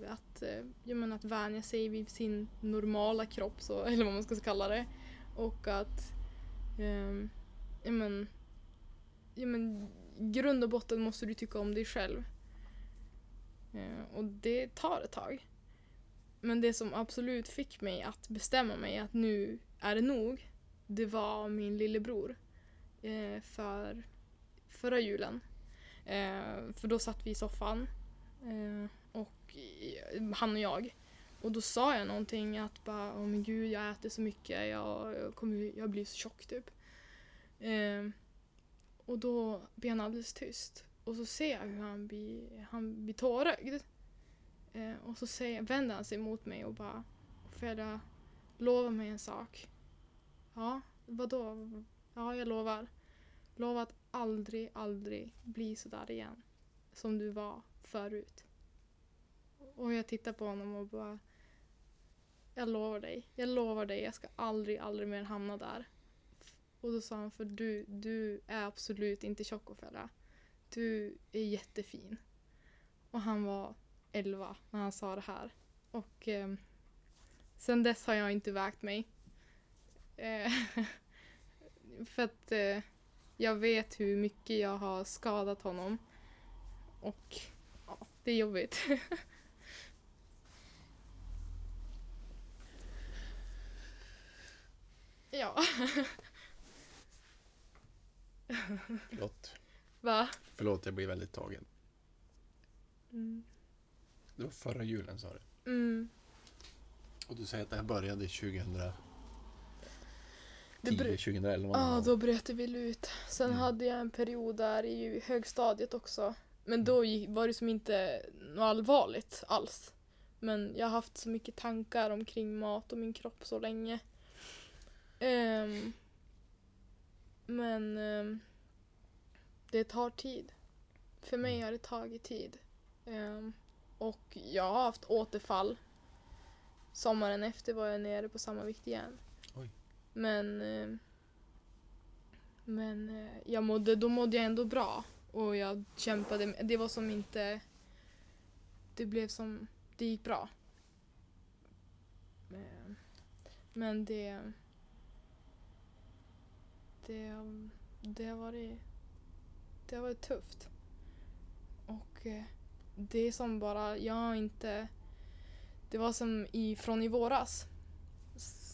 Att, eh, jag menar, att vänja sig vid sin normala kropp, så, eller vad man ska kalla det. Och att ehm, ja, men, ja, men, i grund och botten måste du tycka om dig själv. Eh, och det tar ett tag. Men det som absolut fick mig att bestämma mig att nu är det nog, det var min lillebror. Eh, för förra julen. Eh, för då satt vi i soffan. Eh, och han och jag. Och då sa jag någonting att bara, åh men gud jag äter så mycket, jag, jag, kommer, jag blir så tjock typ. Eh, och då blir han alldeles tyst. Och så ser jag hur han blir, han blir tårögd. Eh, och så säger, vänder han sig mot mig och bara Ophelia, lova mig en sak. Ja, vadå? Ja, jag lovar. Lova att aldrig, aldrig bli sådär igen. Som du var förut. Och jag tittar på honom och bara Jag lovar dig. Jag lovar dig. Jag ska aldrig, aldrig mer hamna där. Och då sa han, för du, du är absolut inte tjock Du är jättefin. Och han var 11 när han sa det här. Och eh, sen dess har jag inte vägt mig. Eh, för att eh, jag vet hur mycket jag har skadat honom. Och ja, det är jobbigt. ja, Förlåt. va? Förlåt, jag blir väldigt tagen. Mm. Det var förra julen sa du. Mm. Och du säger att det här började 2010, Det br- 2011? Ja, då bröt det väl ut. Sen Mm. hade jag en period där i högstadiet också. Men då gick, var det som inte något allvarligt alls. Men jag har haft så mycket tankar omkring mat och min kropp så länge. Ehm, men ehm, det tar tid. För mig Mm. har det tagit tid. Ehm, och jag har haft återfall. Sommaren efter var jag nere på samma vikt igen. Men, eh, men eh, jag mådde, då mådde jag ändå bra. Och jag kämpade. Det var som inte... Det blev som... Det gick bra. Eh, men det... Det, det har varit... Det har varit tufft. Och det är som bara, jag har inte... Det var som i, från i våras.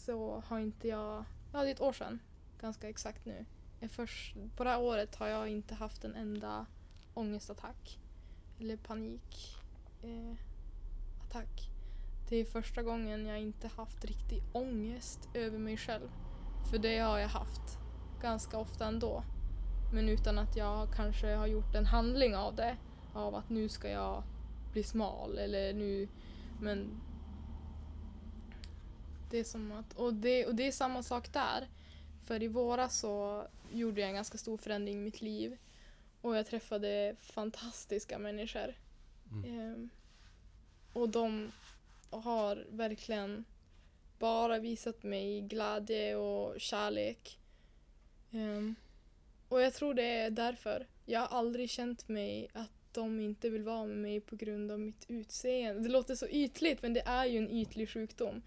Så har inte jag... Ja, det är ett år sedan. Ganska exakt nu. Jag först, på det här året har jag inte haft en enda ångestattack. Eller panikattack. Eh, attack. Det är första gången jag inte haft riktig ångest över mig själv. För det har jag haft ganska ofta ändå. Men utan att jag kanske har gjort en handling av det. Av att nu ska jag bli smal eller nu... Men... Det är som att... Och det, och det är samma sak där. För i våras så gjorde jag en ganska stor förändring i mitt liv. Och jag träffade fantastiska människor. Mm. Ehm, och de har verkligen bara visat mig glädje och kärlek. Ehm, och jag tror det är därför. Jag har aldrig känt mig att de inte vill vara med mig på grund av mitt utseende. Det låter så ytligt men det är ju en ytlig sjukdom.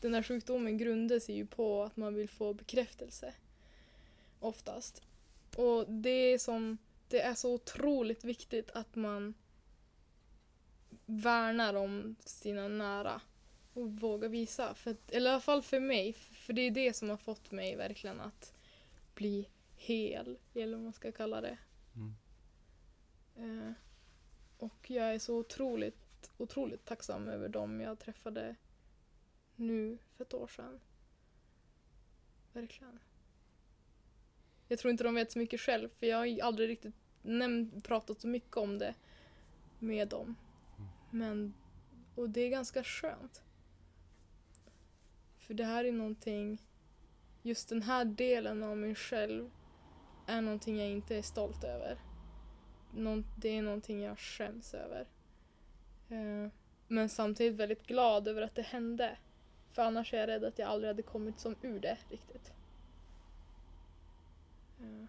Den här sjukdomen grundar sig ju på att man vill få bekräftelse. Oftast. Och det är som, det är så otroligt viktigt att man värnar om sina nära och vågar visa. För eller i alla fall för mig, för det är det som har fått mig verkligen att bli hel, eller vad man ska kalla det. Mm. Eh, och jag är så otroligt, otroligt tacksam över dem jag träffade nu för ett år sedan. Verkligen. Jag tror inte de vet så mycket själv, för jag har aldrig riktigt nämnt, pratat så mycket om det med dem. Mm. Men, och det är ganska skönt. För det här är någonting, just den här delen av mig själv är någonting jag inte är stolt över. Någon, det är någonting jag skäms över. Eh, men samtidigt väldigt glad över att det hände. För annars är jag rädd att jag aldrig hade kommit som ur det riktigt. Eh.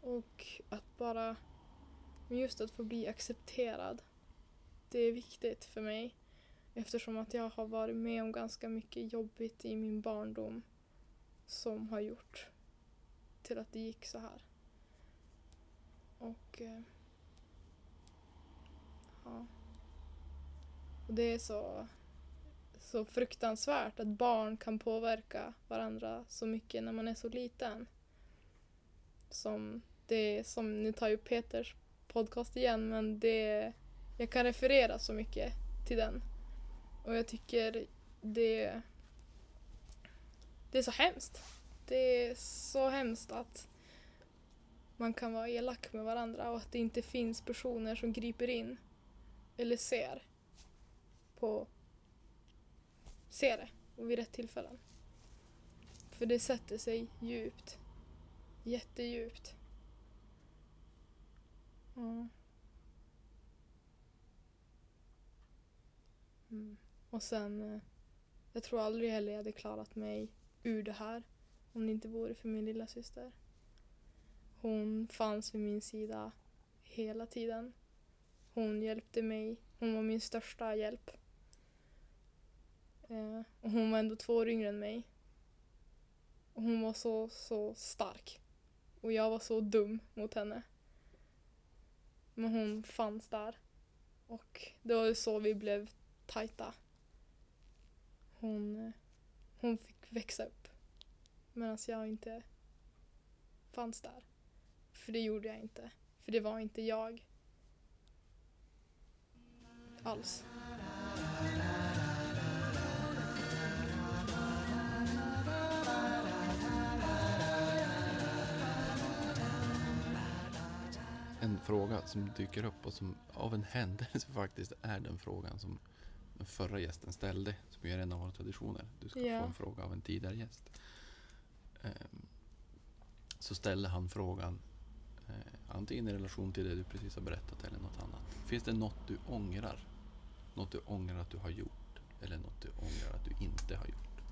Och att bara, just att få bli accepterad. Det är viktigt för mig. Eftersom att jag har varit med om ganska mycket jobbigt i min barndom som har gjort till att det gick så här. Och eh, ja. Och det är så, så fruktansvärt att barn kan påverka varandra så mycket när man är så liten. Som det som, nu tar ju Peters podcast igen, men det, jag kan referera så mycket till den. Och jag tycker det, det är så hemskt. Det är så hemskt att man kan vara elak med varandra och att det inte finns personer som griper in eller ser på se det och vid rätt tillfällen. För det sätter sig djupt. Jättedjupt. Mm. Mm. Och sen, eh, jag tror aldrig heller jag hade klarat mig ur det här om det inte vore för min lilla syster. Hon fanns vid min sida hela tiden. Hon hjälpte mig. Hon var min största hjälp. Eh, och hon var ändå två år yngre än mig. Och hon var så, så stark. Och jag var så dum mot henne. Men hon fanns där. Och det var så vi blev tajta. Hon, eh, hon fick växa upp. Medan jag inte fanns där. För det gjorde jag inte. För det var inte jag. Alls. Fråga som dyker upp och som av en händelse faktiskt är den frågan som den förra gästen ställde, som är en av våra traditioner. Du ska Ja. få en fråga av en tidigare gäst. Ehm, Så ställde han frågan, eh, antingen i relation till det du precis har berättat eller något annat. Finns det något du ångrar? Något du ångrar att du har gjort? Eller något du ångrar att du inte har gjort?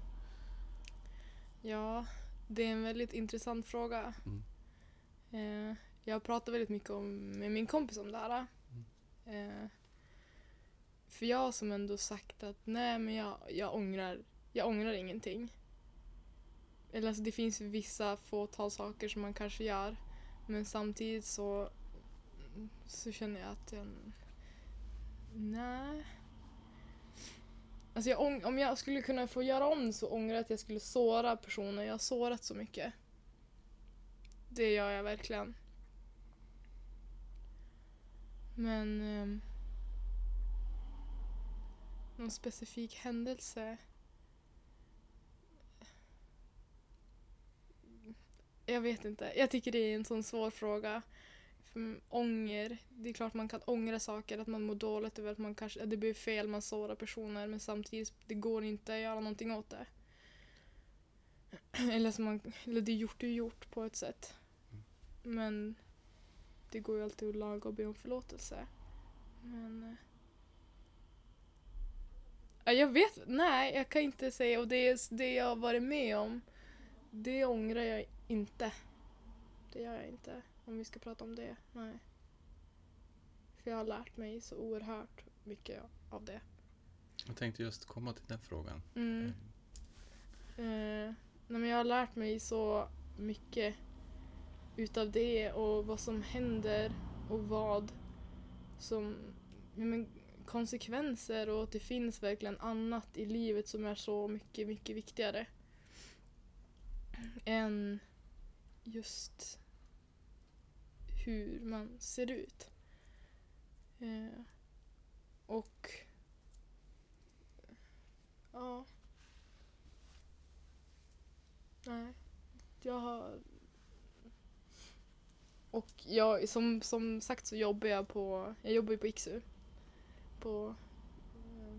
Ja, det är en väldigt intressant fråga. Mm. Jag pratar väldigt mycket om, med min kompis om det här. Eh, för jag har som ändå sagt att nej men jag, jag, ångrar, jag ångrar ingenting. Eller alltså det finns vissa fåtal saker som man kanske gör. Men samtidigt så, så känner jag att jag, nej. Alltså jag, om jag skulle kunna få göra om så ångrar jag att jag skulle såra personer. Jag har sårat så mycket. Det gör jag verkligen. Men... ehm, någon specifik händelse? Jag vet inte. Jag tycker det är en sån svår fråga. För ånger, det är klart man kan ångra saker, att man mår dåligt över att man kanske, att det blir fel, man sårar personer men samtidigt, det går inte att göra någonting åt det. Eller, som man, eller det är gjort, det är gjort på ett sätt. Men det går ju alltid att laga och be om förlåtelse. Men... eh, Ja, jag vet Nej, jag kan inte säga. Och det, är, det jag har varit med om, det ångrar jag inte. Det gör jag inte. Om vi ska prata om det. Nej. För jag har lärt mig så oerhört mycket av det. Jag tänkte just komma till den frågan. Mm. Eh, nej, men jag har lärt mig så mycket utav det och vad som händer och vad som ja, men, konsekvenser och att det finns verkligen annat i livet som är så mycket, mycket viktigare än just hur man ser ut. Eh, och ja. Nej. Jag har... Och jag, som, som sagt så jobbar jag på, jag jobbar ju på IKSU. På, eh,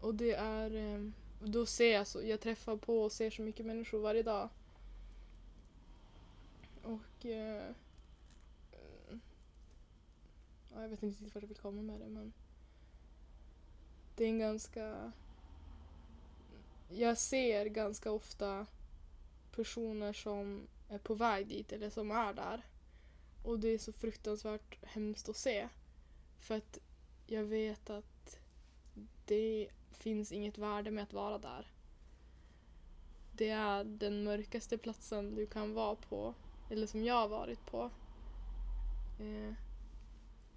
och det är, eh, då ser jag så, jag träffar på och ser så mycket människor varje dag. Och eh, ja, jag vet inte riktigt vart jag vill komma med det men det är en ganska jag ser ganska ofta personer som är på väg dit eller som är där. Och det är så fruktansvärt hemskt att se. För att jag vet att det finns inget värde med att vara där. Det är den mörkaste platsen du kan vara på, eller som jag har varit på. Eh,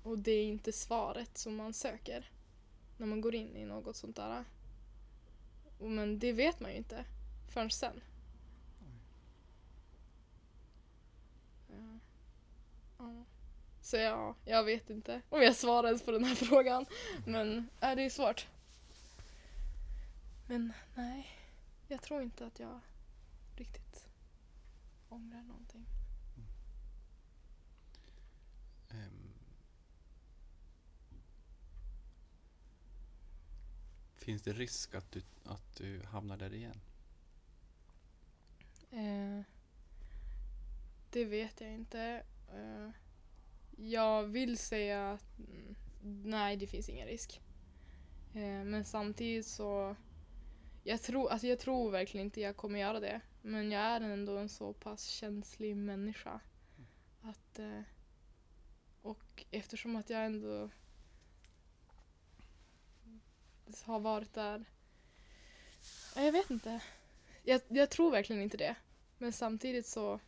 och det är inte svaret som man söker när man går in i något sånt där. Men det vet man ju inte förrän sen. Så ja, jag vet inte om jag svarar ens på den här frågan. Men ja, det är svårt. Men nej, jag tror inte att jag riktigt ångrar någonting. Ehm. Finns det risk att du, att du hamnar där igen? Eh, det vet jag inte. Eh, jag vill säga att mm, nej, det finns ingen risk. Eh, men samtidigt så jag tror, alltså jag tror verkligen inte jag kommer göra det. Men jag är ändå en så pass känslig människa. Att, eh, och eftersom att jag ändå har varit där. Jag vet inte. Jag, jag tror verkligen inte det. Men samtidigt så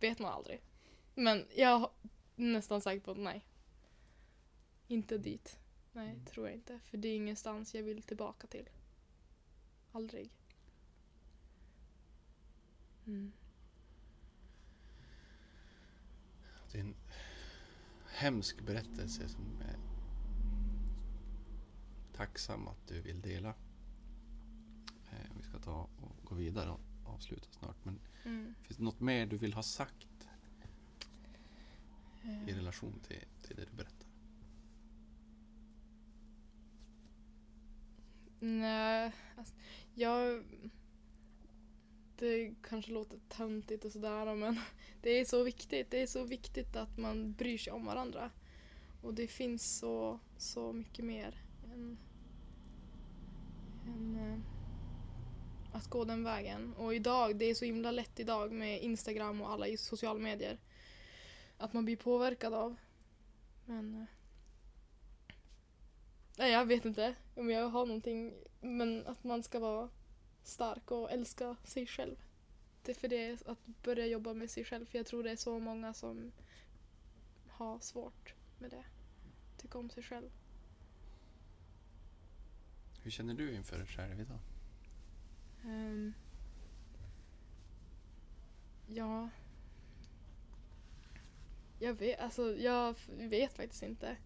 vet man aldrig. Men jag är nästan säker på att nej. Inte dit. Nej, Mm. tror jag inte. För det är ingenstans jag vill tillbaka till. Aldrig. Mm. Det är en hemsk berättelse som är tacksam att du vill dela. Eh, vi ska ta och gå vidare avsluta snart. Men Mm. finns det något mer du vill ha sagt i Eh, relation till, till det du berättar? Nej, alltså, jag... Det kanske låter töntigt och sådär men det är så viktigt. Det är så viktigt att man bryr sig om varandra. Och det finns så, så mycket mer än, än eh, att gå den vägen. Och idag, det är så himla lätt idag med Instagram och alla i sociala medier. Att man blir påverkad av. Men... Eh, nej, jag vet inte om jag har någonting. Men att man ska vara stark och älska sig själv. Det är för det att börja jobba med sig själv. För jag tror det är så många som har svårt med det. Tycka om sig själv. Hur känner du inför dig själv idag? Um, ja. Jag vet, alltså, jag vet faktiskt inte.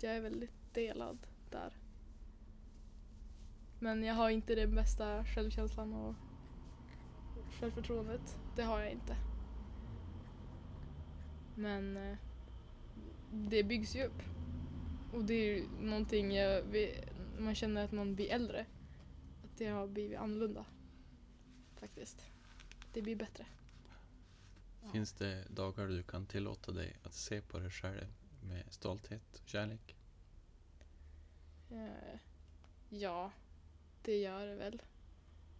Jag är väldigt delad där. Men jag har inte den bästa självkänslan och självförtroendet. Det har jag inte. Men eh, det byggs ju upp. Och det är ju någonting jag vet, man känner att man blir äldre det har blivit annorlunda. Faktiskt. Det blir bättre. Finns det dagar du kan tillåta dig att se på dig själv med stolthet och kärlek? Eh, ja, det gör det väl.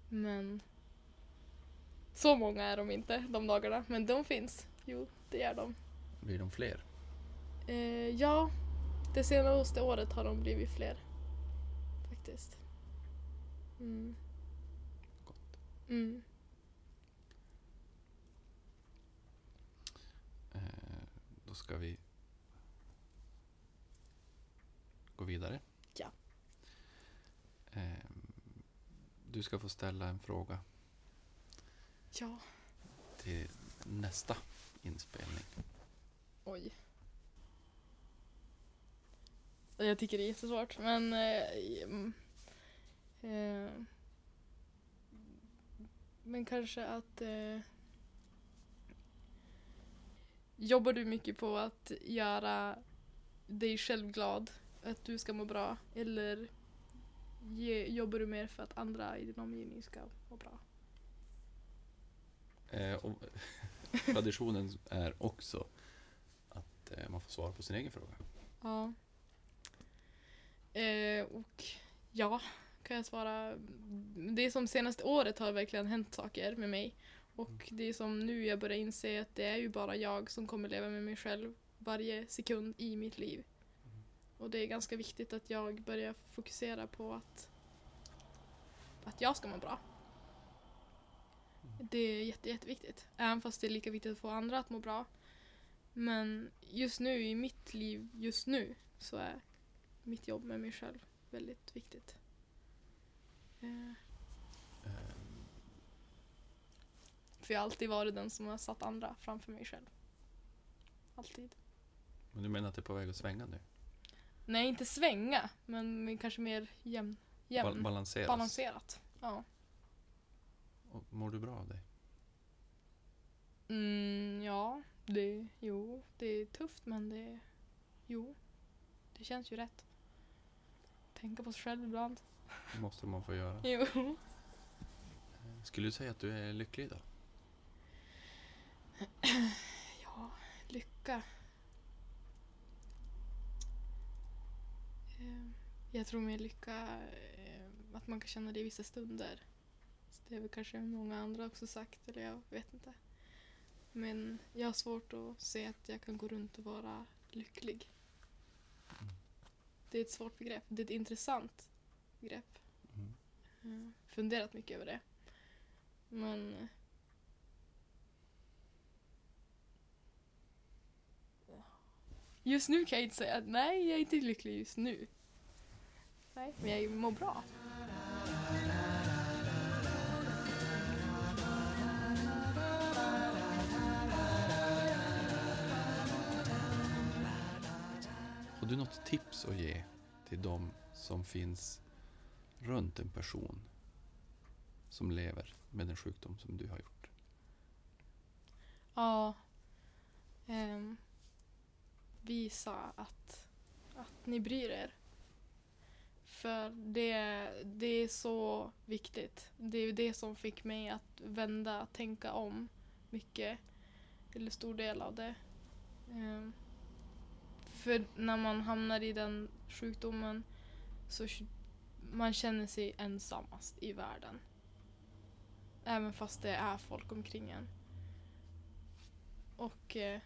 Men så många är de inte de dagarna. Men de finns. Jo, det gör de. Blir de fler? Eh, ja, det senaste året har de blivit fler. Faktiskt. Mm. Gott. Mm. Eh, då ska vi gå vidare. Ja. Eh, du ska få ställa en fråga Ja. till nästa inspelning. Oj. Jag tycker det är jättesvårt men eh, eh, Men kanske att eh, Jobbar du mycket på att göra dig själv glad? Att du ska må bra? Eller ge, jobbar du mer för att andra i din omgivning ska må bra? Eh, och traditionen är också att eh, man får svara på sin egen fråga. Ja. Eh, och ja, kan jag svara. Det är som senaste året har verkligen hänt saker med mig. Och det är som nu jag börjar inse att det är ju bara jag som kommer leva med mig själv varje sekund i mitt liv. Och det är ganska viktigt att jag börjar fokusera på att, att jag ska må bra. Det är jätte, jätteviktigt. Även fast det är lika viktigt att få andra att må bra. Men just nu i mitt liv, just nu, så är mitt jobb med mig själv väldigt viktigt. Eh, För jag har alltid varit den som har satt andra framför mig själv. Alltid. men du menar att det är på väg att svänga nu? Nej, inte svänga, men kanske mer jämn, jämn balanseras? balanserat. Ja. Och mår du bra av det? Mm, ja, det, jo, det är tufft men det, jo, det känns ju rätt. Tänka på sig själv ibland. Det måste man få göra. Jo. Skulle du säga att du är lycklig då? Ja, lycka. Eh, Jag tror med lycka eh, att man kan känna det i vissa stunder. Så det är väl kanske många andra också sagt, eller jag vet inte. Men jag har svårt att se att jag kan gå runt och vara lycklig. Det är ett svårt begrepp. Det är ett intressant begrepp. Mm. Mm. Funderat mycket över det. Men... Just nu kan jag inte säga att nej, jag är inte lycklig just nu. Nej, men jag mår bra. Har du något tips att ge till de som finns runt en person som lever med den sjukdom som du har gjort? Ja. Ehm, um, visa att, att ni bryr er. För det, det är så viktigt. Det är det som fick mig att vända, tänka om mycket. Eller stor del av det. Um, för när man hamnar i den sjukdomen så man känner sig ensammast i världen. Även fast det är folk omkring en. Och eh,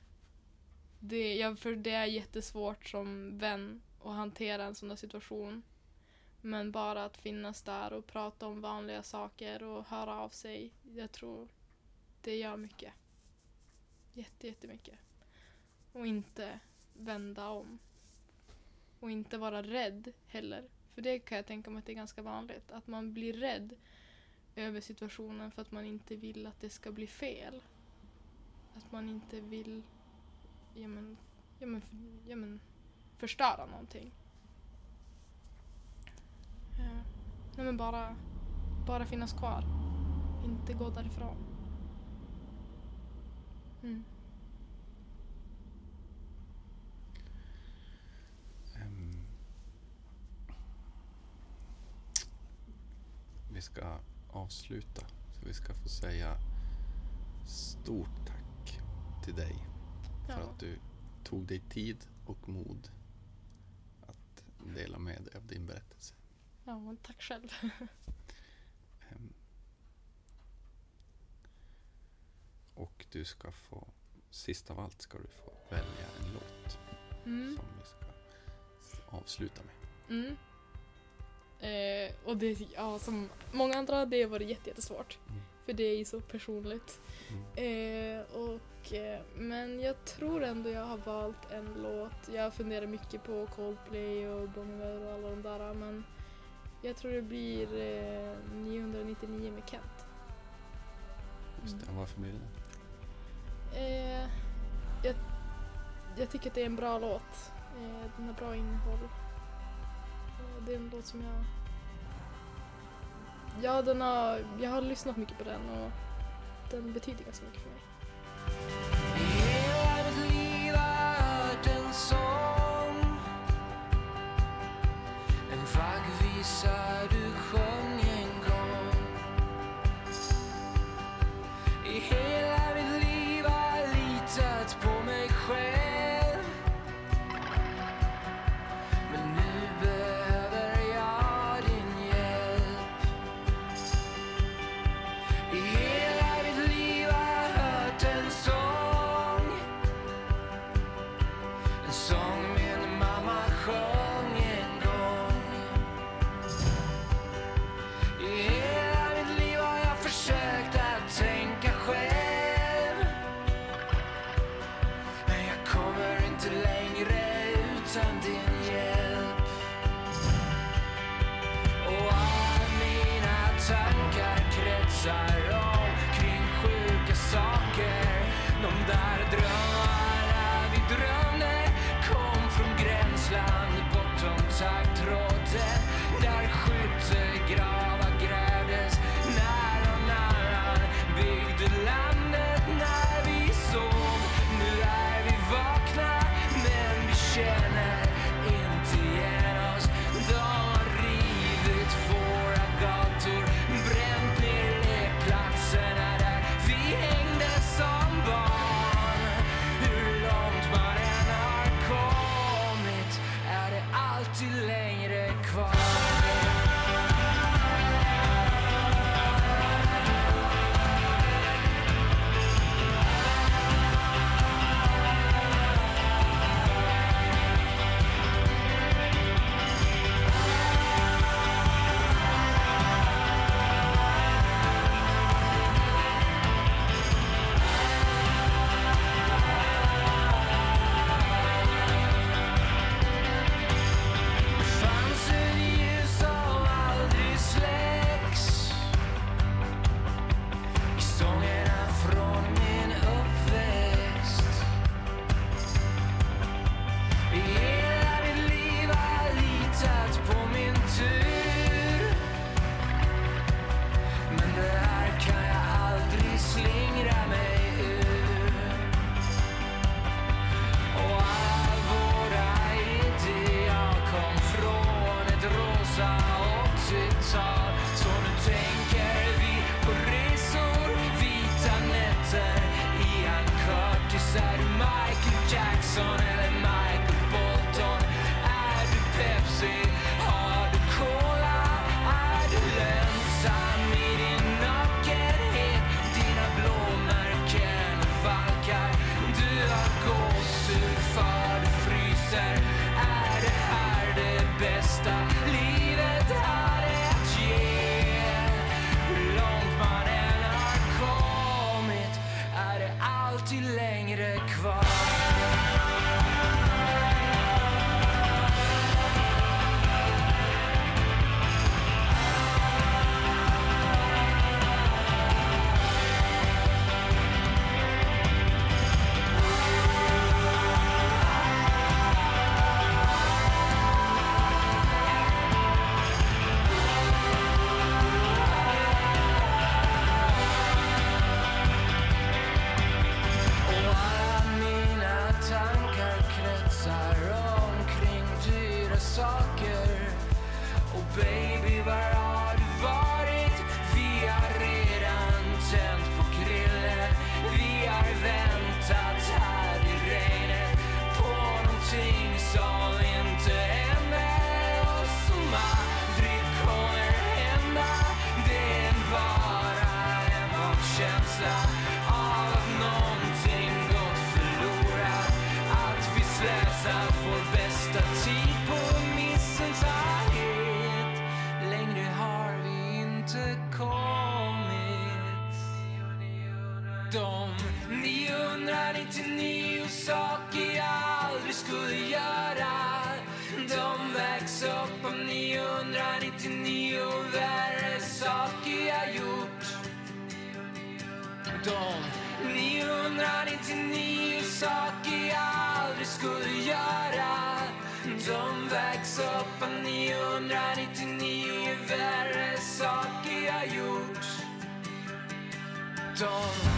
det, ja, för det är jättesvårt som vän att hantera en sån där situation. Men bara att finnas där och prata om vanliga saker och höra av sig. Jag tror det gör mycket. Jätte, jättemycket. Och inte vända om. Och inte vara rädd heller. För det kan jag tänka mig att det är ganska vanligt. Att man blir rädd över situationen för att man inte vill att det ska bli fel. Att man inte vill ja, men, ja, men, ja, men, förstöra någonting. Ja. Nej men bara, bara finnas kvar. Inte gå därifrån. Mm. vi ska avsluta. Så vi ska få säga stort tack till dig ja. för att du tog dig tid och mod att dela med dig av din berättelse. Ja, tack själv. Ehm. och du ska få, sist av allt ska du få välja en låt mm. som vi ska avsluta med. Mm. Eh, och det, ja, som många andra, det har varit jättesvårt. Mm. För det är ju så personligt. Mm. Eh, och, eh, men jag tror ändå jag har valt en låt. Jag funderar mycket på Coldplay och Bon och alla de där. Men jag tror det blir eh, 999 med Kent. Just det, mm. varför blir det? Eh, jag, jag tycker att det är en bra låt. Eh, den har bra innehåll det är en låt som jag... Ja, den har, jag har lyssnat mycket på den och den betyder ganska mycket för mig. Sång En vaggvisa du sjöng saker